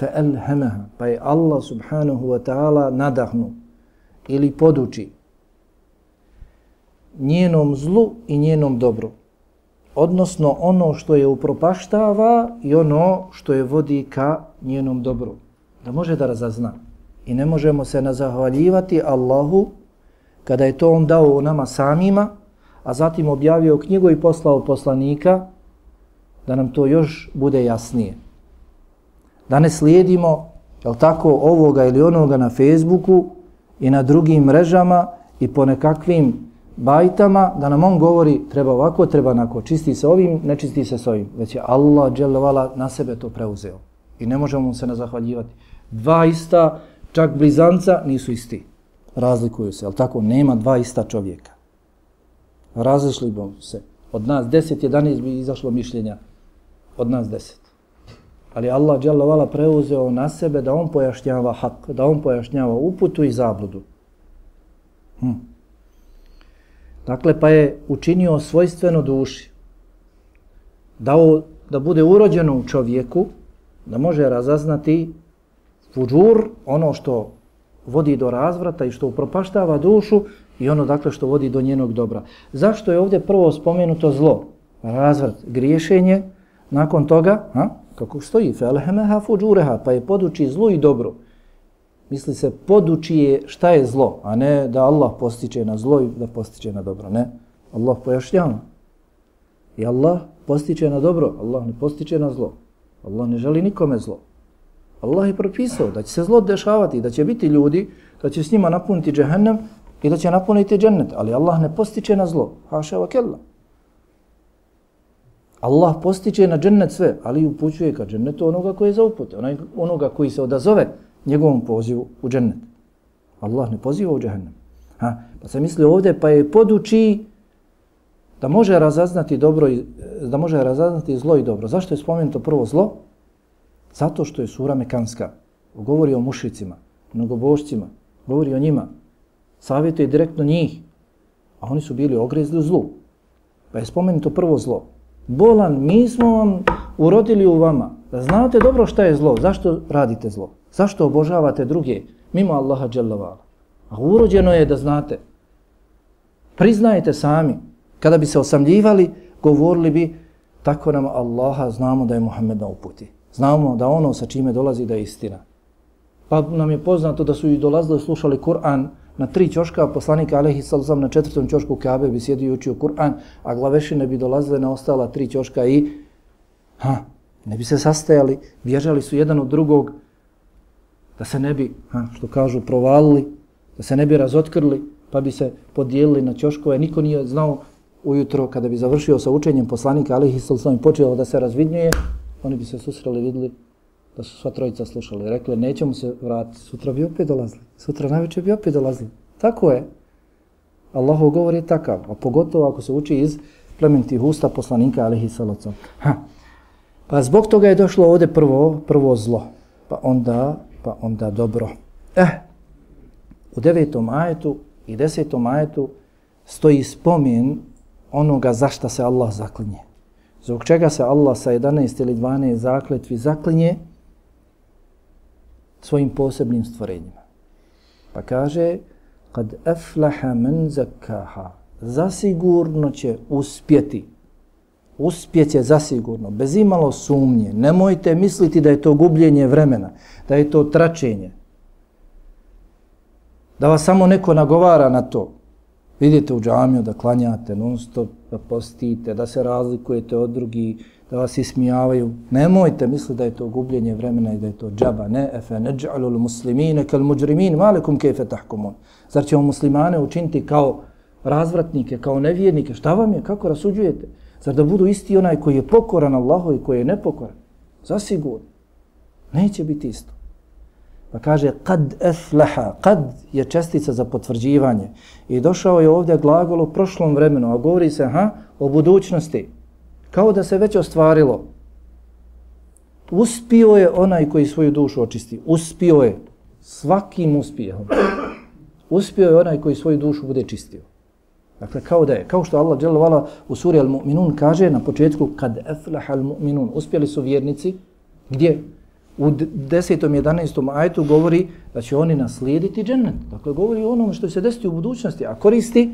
فَأَلْهَمَهَا Pa je Allah subhanahu wa ta'ala nadahnu ili poduči, njenom zlu i njenom dobru. Odnosno ono što je upropaštava i ono što je vodi ka njenom dobru. Da može da razazna. I ne možemo se nazahvaljivati Allahu kada je to on dao nama samima, a zatim objavio knjigu i poslao poslanika da nam to još bude jasnije. Da ne slijedimo jel tako, ovoga ili onoga na Facebooku i na drugim mrežama i po nekakvim bajtama, da nam on govori treba ovako, treba onako, čisti se ovim, ne čisti se s ovim. Već je Allah dželevala na sebe to preuzeo. I ne možemo mu se ne zahvaljivati. Dva ista, čak blizanca, nisu isti. Razlikuju se, ali tako, nema dva ista čovjeka Razlišli bi se. Od nas 10, 11 bi izašlo mišljenja. Od nas 10. Ali Allah dželle preuzeo na sebe da on pojašnjava hak, da on pojašnjava uputu i zabludu. Hm. Dakle, pa je učinio svojstveno duši. Dao da bude urođeno u čovjeku, da može razaznati fuđur, ono što vodi do razvrata i što upropaštava dušu i ono dakle što vodi do njenog dobra. Zašto je ovdje prvo spomenuto zlo? Razvrat, griješenje, nakon toga, ha, kako stoji, felhemeha fuđureha, pa je poduči zlo i dobro. Misli se, poduči je šta je zlo, a ne da Allah postiče na zlo i da postiče na dobro. Ne, Allah pojašnjava. I Allah postiče na dobro, Allah ne postiče na zlo. Allah ne želi nikome zlo. Allah je propisao da će se zlo dešavati, da će biti ljudi, da će s njima napuniti džehennem i da će napuniti džennet. Ali Allah ne postiče na zlo. Haša wa kella. Allah postiče na džennet sve, ali upućuje ka džennetu onoga koji je za upute, onoga koji se odazove njegovom pozivu u džennet. Allah ne poziva u džennet. Ha? Pa se misli ovdje, pa je poduči da može razaznati dobro i, da može razaznati zlo i dobro. Zašto je spomenuto prvo zlo? Zato što je sura Mekanska. Govori o mušicima, mnogobošcima, govori o njima. Savjetuje direktno njih. A oni su bili ogrezli u zlu. Pa je spomenuto prvo zlo. Bolan, mi smo vam urodili u vama. Da znate dobro šta je zlo. Zašto radite zlo? Zašto obožavate druge mimo Allaha dželavala? A urođeno je da znate. Priznajte sami. Kada bi se osamljivali, govorili bi tako nam Allaha znamo da je Muhammed na uputi. Znamo da ono sa čime dolazi da je istina. Pa nam je poznato da su i dolazili slušali Kur'an na tri ćoška, poslanika Alehi Salzam na četvrtom ćošku Kabe bi sjedio i učio Kur'an, a glavešine bi dolazile na ostala tri ćoška i ha, ne bi se sastajali, bježali su jedan od drugog da se ne bi, ha, što kažu, provalili, da se ne bi razotkrili, pa bi se podijelili na ćoškove. Niko nije znao ujutro kada bi završio sa učenjem poslanika Alehi Salzam i počeo da se razvidnjuje, oni bi se susreli vidjeli da su sva trojica slušali. Rekli, nećemo se vratiti, sutra bi opet dolazili. Sutra najveće bi opet dolazili. Tako je. Allahov govor je takav, a pogotovo ako se uči iz plemenitih usta poslanika alihi salacom. Ha. Pa zbog toga je došlo ovdje prvo, prvo zlo, pa onda, pa onda dobro. Eh, u devetom ajetu i desetom ajetu stoji spomen onoga zašta se Allah zaklinje. Zbog čega se Allah sa 11 ili 12 zakletvi zaklinje svojim posebnim stvorenjima. Pa kaže, kad aflaha men zakaha, zasigurno će uspjeti. Uspjet je zasigurno, bez imalo sumnje. Nemojte misliti da je to gubljenje vremena, da je to tračenje. Da vas samo neko nagovara na to. Vidite u džamiju da klanjate non stop, da postite, da se razlikujete od drugih, da vas ismijavaju. Nemojte misliti da je to gubljenje vremena i da je to džaba. Ne, efe neđa'lu muslimine kal muđrimin, malekum kefe tahkumun. Zar ćemo muslimane učiniti kao razvratnike, kao nevjernike? Šta vam je? Kako rasuđujete? Zar da budu isti onaj koji je pokoran Allahu i koji je nepokoran? Zasigurno. Neće biti isto. Pa kaže kad eflaha, kad je čestica za potvrđivanje. I došao je ovdje glagol u prošlom vremenu, a govori se ha, o budućnosti. Kao da se već ostvarilo. Uspio je onaj koji svoju dušu očisti. Uspio je. Svakim uspijehom. Uspio je onaj koji svoju dušu bude čistio. Dakle, kao da je. Kao što Allah dželovala u suri Al-Mu'minun kaže na početku kad eflaha al-Mu'minun. Uspjeli su vjernici. Gdje? U 10. 11. ajetu govori da će oni naslijediti džennet. Dakle, govori o onome što će se desiti u budućnosti, a koristi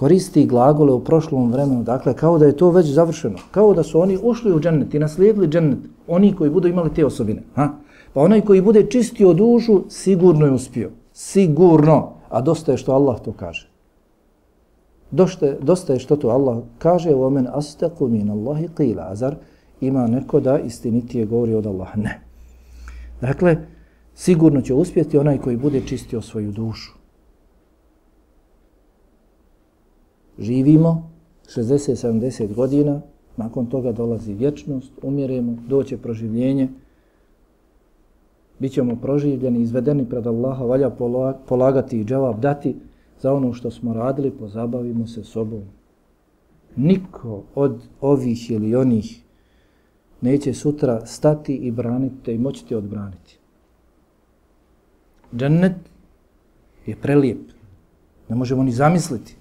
koristi glagole u prošlom vremenu, dakle, kao da je to već završeno. Kao da su oni ušli u džennet i naslijedili džennet, oni koji budu imali te osobine. Ha? Pa onaj koji bude čistio dušu, sigurno je uspio. Sigurno. A dosta je što Allah to kaže. Dosta je, dosta je što to Allah kaže, وَمَنْ أَسْتَقُ مِنَ اللَّهِ قِيلَ Azar, ima neko da istinitije govori od Allaha. Ne. Dakle, sigurno će uspjeti onaj koji bude čistio svoju dušu. Živimo 60-70 godina, nakon toga dolazi vječnost, umjeremo, doće proživljenje, bit ćemo proživljeni, izvedeni pred Allaha, valja polagati i džavab dati za ono što smo radili, pozabavimo se sobom, Niko od ovih ili onih neće sutra stati i braniti te i moći te odbraniti. Džennet je prelijep. Ne možemo ni zamisliti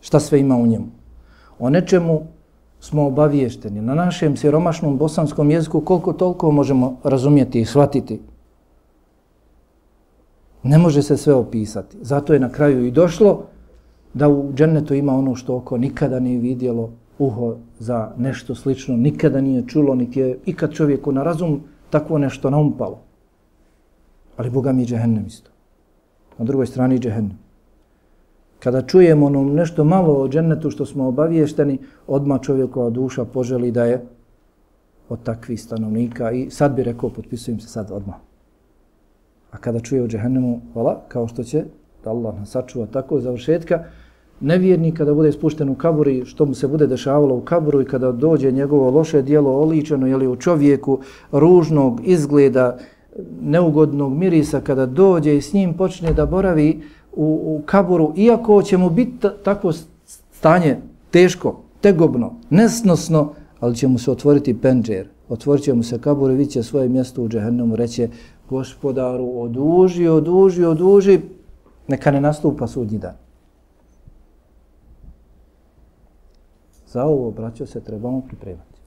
šta sve ima u njemu. O nečemu smo obaviješteni. Na našem siromašnom bosanskom jeziku koliko toliko možemo razumjeti i shvatiti. Ne može se sve opisati. Zato je na kraju i došlo da u džennetu ima ono što oko nikada nije vidjelo, uho za nešto slično, nikada nije čulo, niti je ikad čovjeku na razum takvo nešto naumpalo. Ali Boga mi je džehennem isto. Na drugoj strani džehennem. Kada čujemo ono nešto malo o džennetu što smo obaviješteni, odma čovjekova duša poželi da je od takvih stanovnika i sad bi rekao, potpisujem se sad odma. A kada čuje o džehennemu, hvala, kao što će, da Allah nas sačuva tako završetka, nevjernik kada bude spušten u kaburi, što mu se bude dešavalo u kaburu i kada dođe njegovo loše dijelo oličeno ili u čovjeku ružnog izgleda, neugodnog mirisa, kada dođe i s njim počne da boravi u, u kaburu, iako će mu biti tako stanje teško, tegobno, nesnosno, ali će mu se otvoriti penđer, otvorit će mu se kabur i vidit će svoje mjesto u džehennemu, reće gospodaru, oduži, oduži, oduži, neka ne nastupa sudnji dan. Za ovo, braćo, se trebamo pripremati.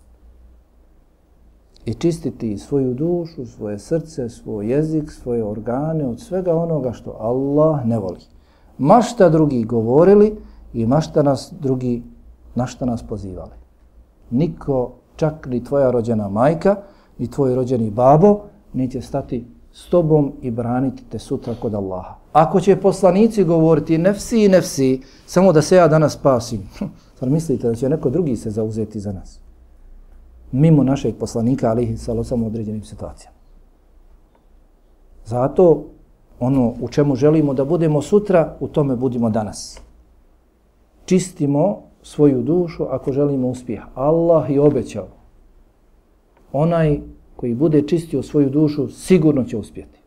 I čistiti svoju dušu, svoje srce, svoj jezik, svoje organe od svega onoga što Allah ne voli. Mašta drugi govorili i mašta nas drugi, na šta nas pozivali. Niko, čak ni tvoja rođena majka, ni tvoj rođeni babo, neće stati s tobom i braniti te sutra kod Allaha. Ako će poslanici govoriti nefsi i nefsi, samo da se ja danas spasim, Zar mislite da će neko drugi se zauzeti za nas? Mimo našeg poslanika, ali ih salo samo određenim situacijama. Zato ono u čemu želimo da budemo sutra, u tome budimo danas. Čistimo svoju dušu ako želimo uspjeh. Allah je obećao. Onaj koji bude čistio svoju dušu, sigurno će uspjeti.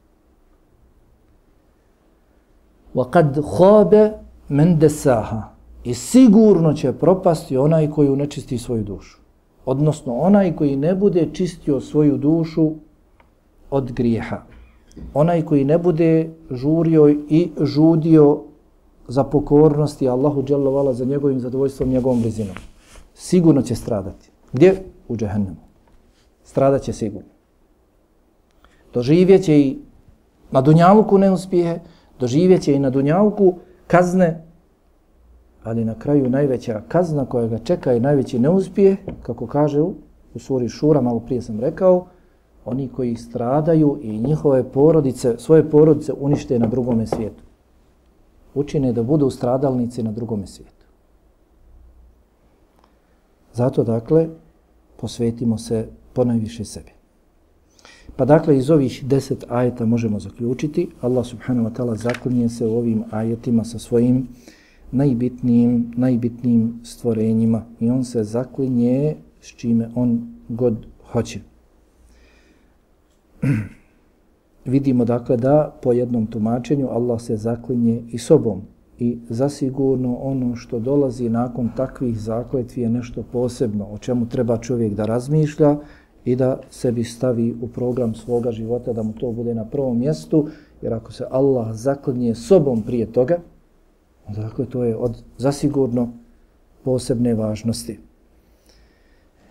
وَقَدْ خَابَ مَنْ دَسَاهَا I sigurno će propasti onaj koji unečisti svoju dušu. Odnosno onaj koji ne bude čistio svoju dušu od grijeha. Onaj koji ne bude žurio i žudio za pokornosti Allahu dželovala za njegovim zadovoljstvom, njegovom blizinom. Sigurno će stradati. Gdje? U džehennemu. Stradat će sigurno. Doživjet će i na Dunjavuku neuspjehe, doživjet će i na Dunjavuku kazne ali na kraju najveća kazna koja ga čeka i najveći neuspije, kako kaže u, u suri Šura, malo prije sam rekao, oni koji stradaju i njihove porodice, svoje porodice unište na drugome svijetu. Učine da budu stradalnici na drugome svijetu. Zato, dakle, posvetimo se ponajviše sebi. Pa dakle, iz ovih deset ajeta možemo zaključiti. Allah subhanahu wa ta'ala zaklinje se u ovim ajetima sa svojim najbitnijim, najbitnijim stvorenjima i on se zaklinje s čime on god hoće. Vidimo dakle da po jednom tumačenju Allah se zaklinje i sobom i zasigurno ono što dolazi nakon takvih zakletvi je nešto posebno o čemu treba čovjek da razmišlja i da sebi stavi u program svoga života da mu to bude na prvom mjestu jer ako se Allah zaklinje sobom prije toga Dakle, to je od zasigurno posebne važnosti.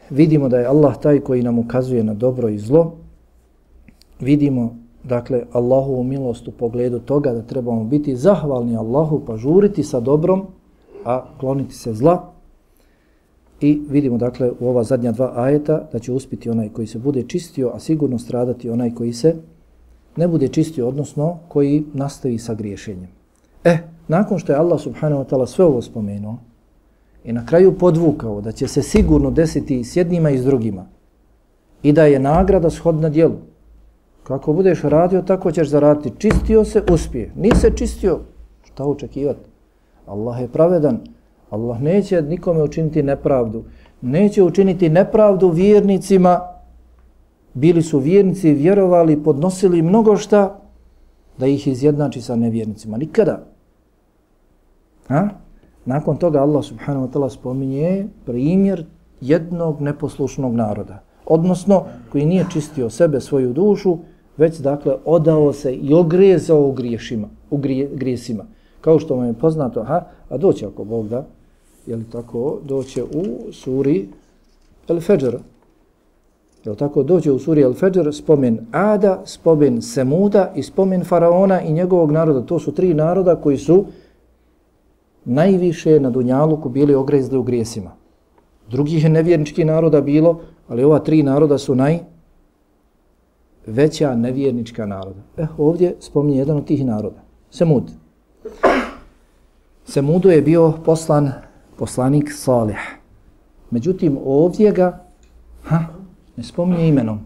Vidimo da je Allah taj koji nam ukazuje na dobro i zlo. Vidimo, dakle, Allahovu milost u pogledu toga da trebamo biti zahvalni Allahu, pa žuriti sa dobrom, a kloniti se zla. I vidimo, dakle, u ova zadnja dva ajeta da će uspiti onaj koji se bude čistio, a sigurno stradati onaj koji se ne bude čistio, odnosno koji nastavi sa griješenjem. Eh, nakon što je Allah subhanahu wa ta'ala sve ovo spomenuo i na kraju podvukao da će se sigurno desiti s jednima i s drugima i da je nagrada shodna dijelu. Kako budeš radio, tako ćeš zaraditi. Čistio se, uspije. Nise čistio, šta očekivati? Allah je pravedan. Allah neće nikome učiniti nepravdu. Neće učiniti nepravdu vjernicima. Bili su vjernici, vjerovali, podnosili mnogo šta da ih izjednači sa nevjernicima. Nikada. Ha? Nakon toga Allah subhanahu wa ta'ala spominje primjer jednog neposlušnog naroda. Odnosno, koji nije čistio sebe, svoju dušu, već dakle odao se i ogrezao u griješima, u grije, grijesima. Kao što vam je poznato, ha, a doći ako Bog da, je li tako, doće u suri El Fajr. Je li tako, dođe u suri El Fajr spomen Ada, spomen Semuda i spomen Faraona i njegovog naroda. To su tri naroda koji su najviše na Dunjaluku bili ogrezli u grijesima. Drugih je nevjernički naroda bilo, ali ova tri naroda su naj veća nevjernička naroda. Eh, ovdje spominje jedan od tih naroda. Semud. Semudu je bio poslan poslanik Salih. Međutim, ovdje ga ha, ne spominje imenom.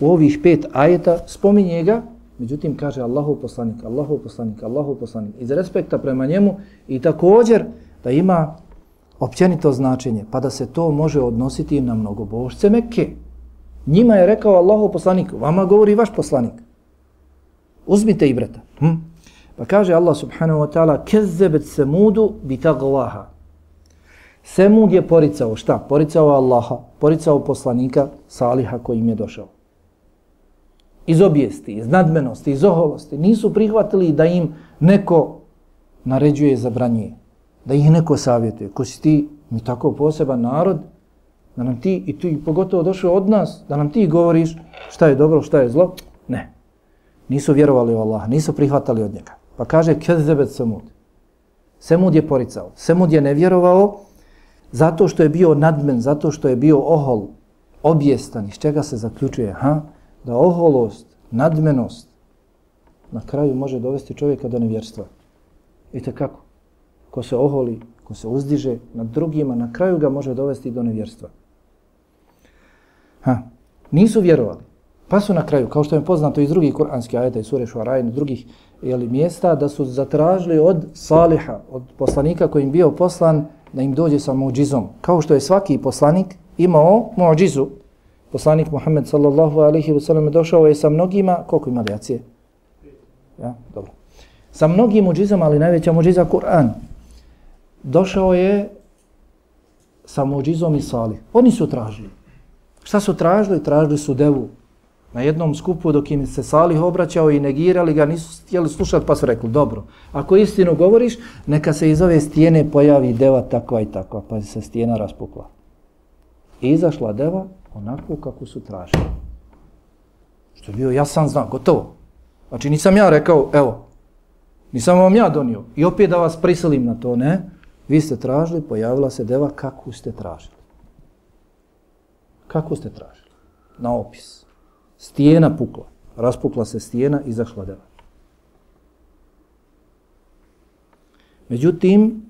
U ovih pet ajeta spominje ga, međutim kaže Allahu poslanik, Allahu poslanik, Allahu poslanik. Iz respekta prema njemu i također da ima općenito značenje, pa da se to može odnositi na mnogobožce Mekke. Njima je rekao Allahu poslanik, vama govori vaš poslanik. Uzmite i brata. Hm? Pa kaže Allah subhanahu wa ta'ala, kezzebet semudu bitaglaha. Semud je poricao šta? Poricao Allaha, poricao poslanika Saliha koji im je došao. Iz objesti, iz nadmenosti, iz oholosti. Nisu prihvatili da im neko naređuje i zabranjuje. Da ih neko savjetuje. Ko si ti, mi tako poseban narod, da nam ti, i ti pogotovo došao od nas, da nam ti govoriš šta je dobro, šta je zlo. Ne. Nisu vjerovali u Allaha, nisu prihvatali od njega. Pa kaže, kezebet semud. Semud je poricao. Semud je nevjerovao zato što je bio nadmen, zato što je bio ohol, objestan. Iz čega se zaključuje? Ha? Da oholost, nadmenost na kraju može dovesti čovjeka do nevjerstva. Vidite kako? Ko se oholi, ko se uzdiže nad drugima, na kraju ga može dovesti do nevjerstva. Ha. Nisu vjerovali. Pa su na kraju, kao što je poznato iz drugih kuranskih ajeta i sure Šuarajne, drugih jeli, mjesta, da su zatražili od Saliha, od poslanika kojim bio poslan, da im dođe sa muđizom. Kao što je svaki poslanik imao muđizu. Poslanik Muhammed sallallahu alaihi wa sallam došao je sa mnogima, koliko ima reacije? Ja, dobro. Sa mnogim muđizama, ali najveća muđiza Kur'an. Došao je sa muđizom i Salih. Oni su tražili. Šta su tražili? Tražili su devu. Na jednom skupu dok im se Salih obraćao i negirali ga, nisu htjeli slušati pa su rekli, dobro, ako istinu govoriš, neka se iz ove stijene pojavi deva takva i takva, pa se stijena raspukla. I izašla deva onako kako su tražili. Što je bio jasan znak, gotovo. Znači nisam ja rekao, evo, nisam vam ja donio. I opet da vas prisilim na to, ne? Vi ste tražili, pojavila se deva kako ste tražili. Kako ste tražili? Na opis. Stijena pukla. Raspukla se stijena i zašla deva. Međutim,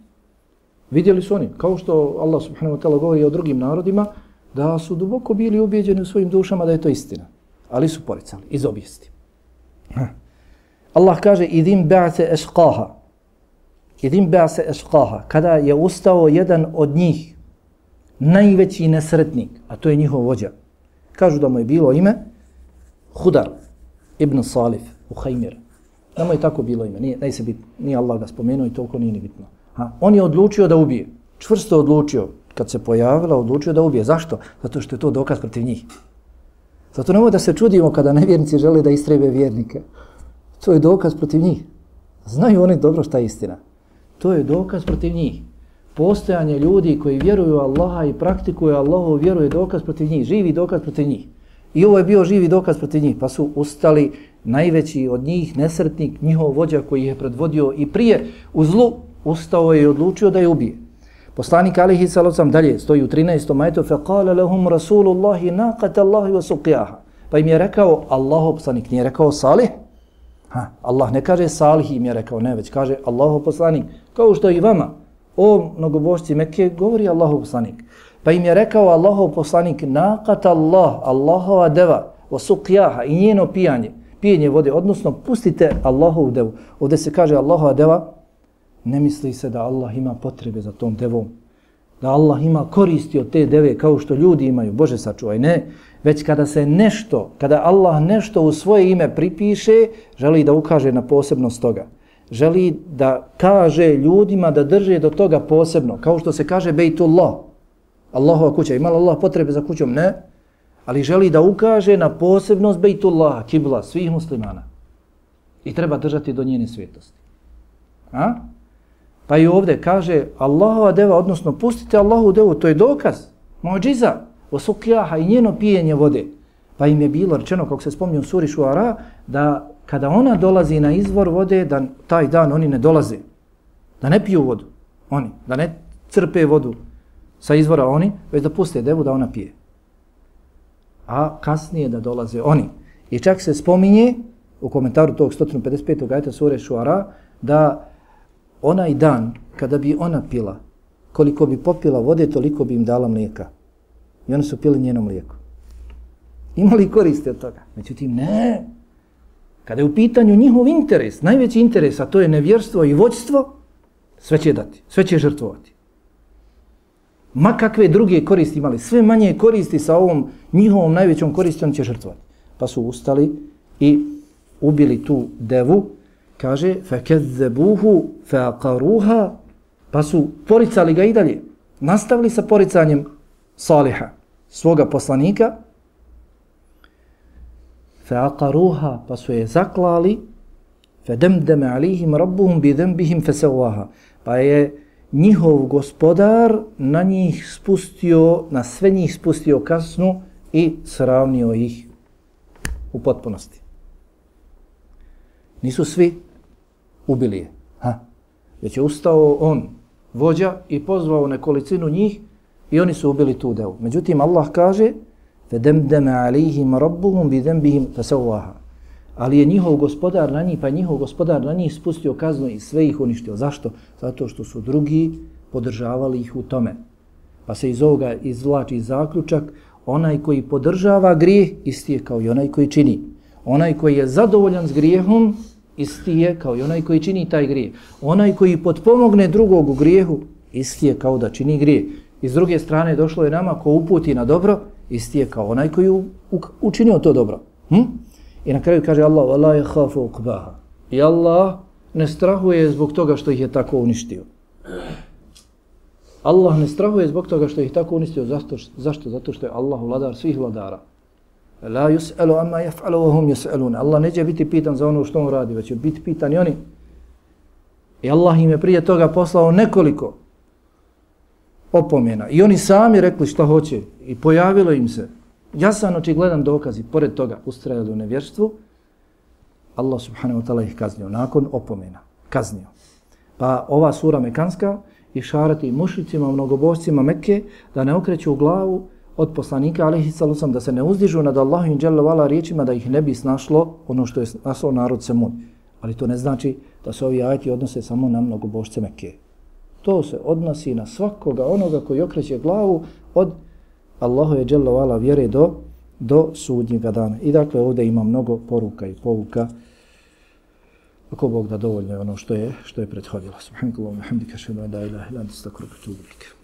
vidjeli su oni, kao što Allah subhanahu wa ta'ala govori o drugim narodima, da su duboko bili ubijeđeni u svojim dušama da je to istina. Ali su poricali, iz objesti. Allah kaže, idim ba'se eškaha. Idim ba'se eškaha. Kada je ustao jedan od njih, najveći nesretnik, a to je njihov vođa. Kažu da mu je bilo ime Hudar ibn Salif u Hajmir. Da je tako bilo ime, nije, se bit, nije Allah ga spomenuo i toliko nije ni bitno. Ha? On je odlučio da ubije, čvrsto odlučio, kad se pojavila, odlučio da ubije. Zašto? Zato što je to dokaz protiv njih. Zato nemoj da se čudimo kada nevjernici žele da istrebe vjernike. To je dokaz protiv njih. Znaju oni dobro šta je istina. To je dokaz protiv njih postojanje ljudi koji vjeruju Allaha i praktikuju Allahovu vjeru je dokaz protiv njih, živi dokaz protiv njih. I ovo je bio živi dokaz protiv njih, pa su ustali najveći od njih, nesretnik, njihov vođa koji je predvodio i prije u zlu, ustao je i odlučio da je ubije. Poslanik alihi salocam dalje stoji u 13. majetu فَقَالَ لَهُمْ رَسُولُ اللَّهِ نَاقَةَ اللَّهِ وَسُقِيَهَا Pa im je rekao Allahov poslanik, nije rekao Salih? Ha, Allah ne kaže Salih im je rekao, ne, već kaže Allahov poslanik, kao što i vama, o mnogobožci Mekke, govori Allahov poslanik. Pa im je rekao Allahov poslanik, nakat Allah, Allahova deva, o i njeno pijanje, pijenje vode, odnosno pustite Allahov devu. Ovdje se kaže Allahova deva, ne misli se da Allah ima potrebe za tom devom, da Allah ima koristi od te deve kao što ljudi imaju, Bože sačuvaj, ne, već kada se nešto, kada Allah nešto u svoje ime pripiše, želi da ukaže na posebnost toga. želi da kaže ljudima da drže do toga posebno, kao što se kaže Bejtullah, Allahova kuća. Imala Allah potrebe za kućom? Ne. Ali želi da ukaže na posebnost Bejtullah, kibla, svih muslimana. I treba držati do njene svetosti. A? Pa i ovdje kaže Allahova deva, odnosno pustite Allahu devu, to je dokaz, mođiza, osukljaha i njeno pijenje vode. Pa im je bilo rečeno, kako se spomnio u suri Šuara, da kada ona dolazi na izvor vode, da taj dan oni ne dolaze. Da ne piju vodu, oni. Da ne crpe vodu sa izvora oni, već da puste devu da ona pije. A kasnije da dolaze oni. I čak se spominje u komentaru tog 155. gajta sure Šuara, da onaj dan kada bi ona pila, koliko bi popila vode, toliko bi im dala mlijeka. I oni su pili njeno mlijeko. Imali koriste od toga? Međutim, ne. Kada je u pitanju njihov interes, najveći interes, a to je nevjerstvo i vođstvo, sve će dati, sve će žrtvovati. Ma kakve druge koristi imali, sve manje koristi sa ovom njihovom najvećom koristom će žrtvovati. Pa su ustali i ubili tu devu, kaže, فَكَذَّبُوهُ فَاقَرُوهَا Pa su poricali ga i dalje. Nastavili sa poricanjem Saliha, svoga poslanika, فَاقَرُوهَا Pa su je zaklali, فَدَمْدَمَ عَلِيهِمْ رَبُّهُمْ بِذَنْبِهِمْ فَسَوَّاهَا Pa je njihov gospodar na njih spustio, na sve njih spustio kasnu i sravnio ih u potpunosti. Nisu svi ubili je. Ha? Već je ustao on, vođa, i pozvao nekolicinu njih i oni su ubili tu devu. Međutim, Allah kaže فَدَمْدَمَ عَلِيهِمْ رَبُّهُمْ بِذَنْبِهِمْ فَسَوَّاهَا Ali je njihov gospodar na njih, pa njihov gospodar na njih spustio kaznu i sve ih uništio. Zašto? Zato što su drugi podržavali ih u tome. Pa se iz ovoga izvlači zaključak, onaj koji podržava grijeh, isti je kao i onaj koji čini. Onaj koji je zadovoljan s grijehom, isti je kao i onaj koji čini taj grijeh. Onaj koji potpomogne drugog u grijehu, isti je kao da čini grijeh. I s druge strane došlo je nama ko uputi na dobro, isti je kao onaj koji učinio to dobro. Hm? I na kraju kaže Allah, Allah je hafu ukbaha. I Allah ne strahuje zbog toga što ih je tako uništio. Allah ne strahuje zbog toga što ih tako uništio. Zašto? Zašto? Zato što je Allah vladar svih vladara. La yus'alu amma yaf'alu wa hum yus'alun. Allah neće biti pitan za ono što on radi, već će biti pitan i oni. I Allah im je prije toga poslao nekoliko opomena. I oni sami rekli šta hoće i pojavilo im se jasan očigledan dokaz i pored toga ustrajali u nevjerstvu, Allah subhanahu wa ta'ala ih kaznio nakon opomena. Kaznio. Pa ova sura Mekanska i šarati mušicima, mnogobošcima Mekke da ne okreću u glavu od poslanika alihi salusam, da se ne uzdižu nad Allahu in dželle riječima da ih ne bi snašlo ono što je snašlo narod Semun. Ali to ne znači da se ovi ajeti odnose samo na mnogobošce Mekke. To se odnosi na svakoga onoga koji okreće glavu od Allahu je dželle vala vjere do do sudnjega dana. I dakle ovdje ima mnogo poruka i pouka. Ako Bog da dovoljno je ono što je što je prethodilo. Subhanallahu ve bihamdika, ashhadu an la ilaha illa anta, astaghfiruka wa atubu ilaik.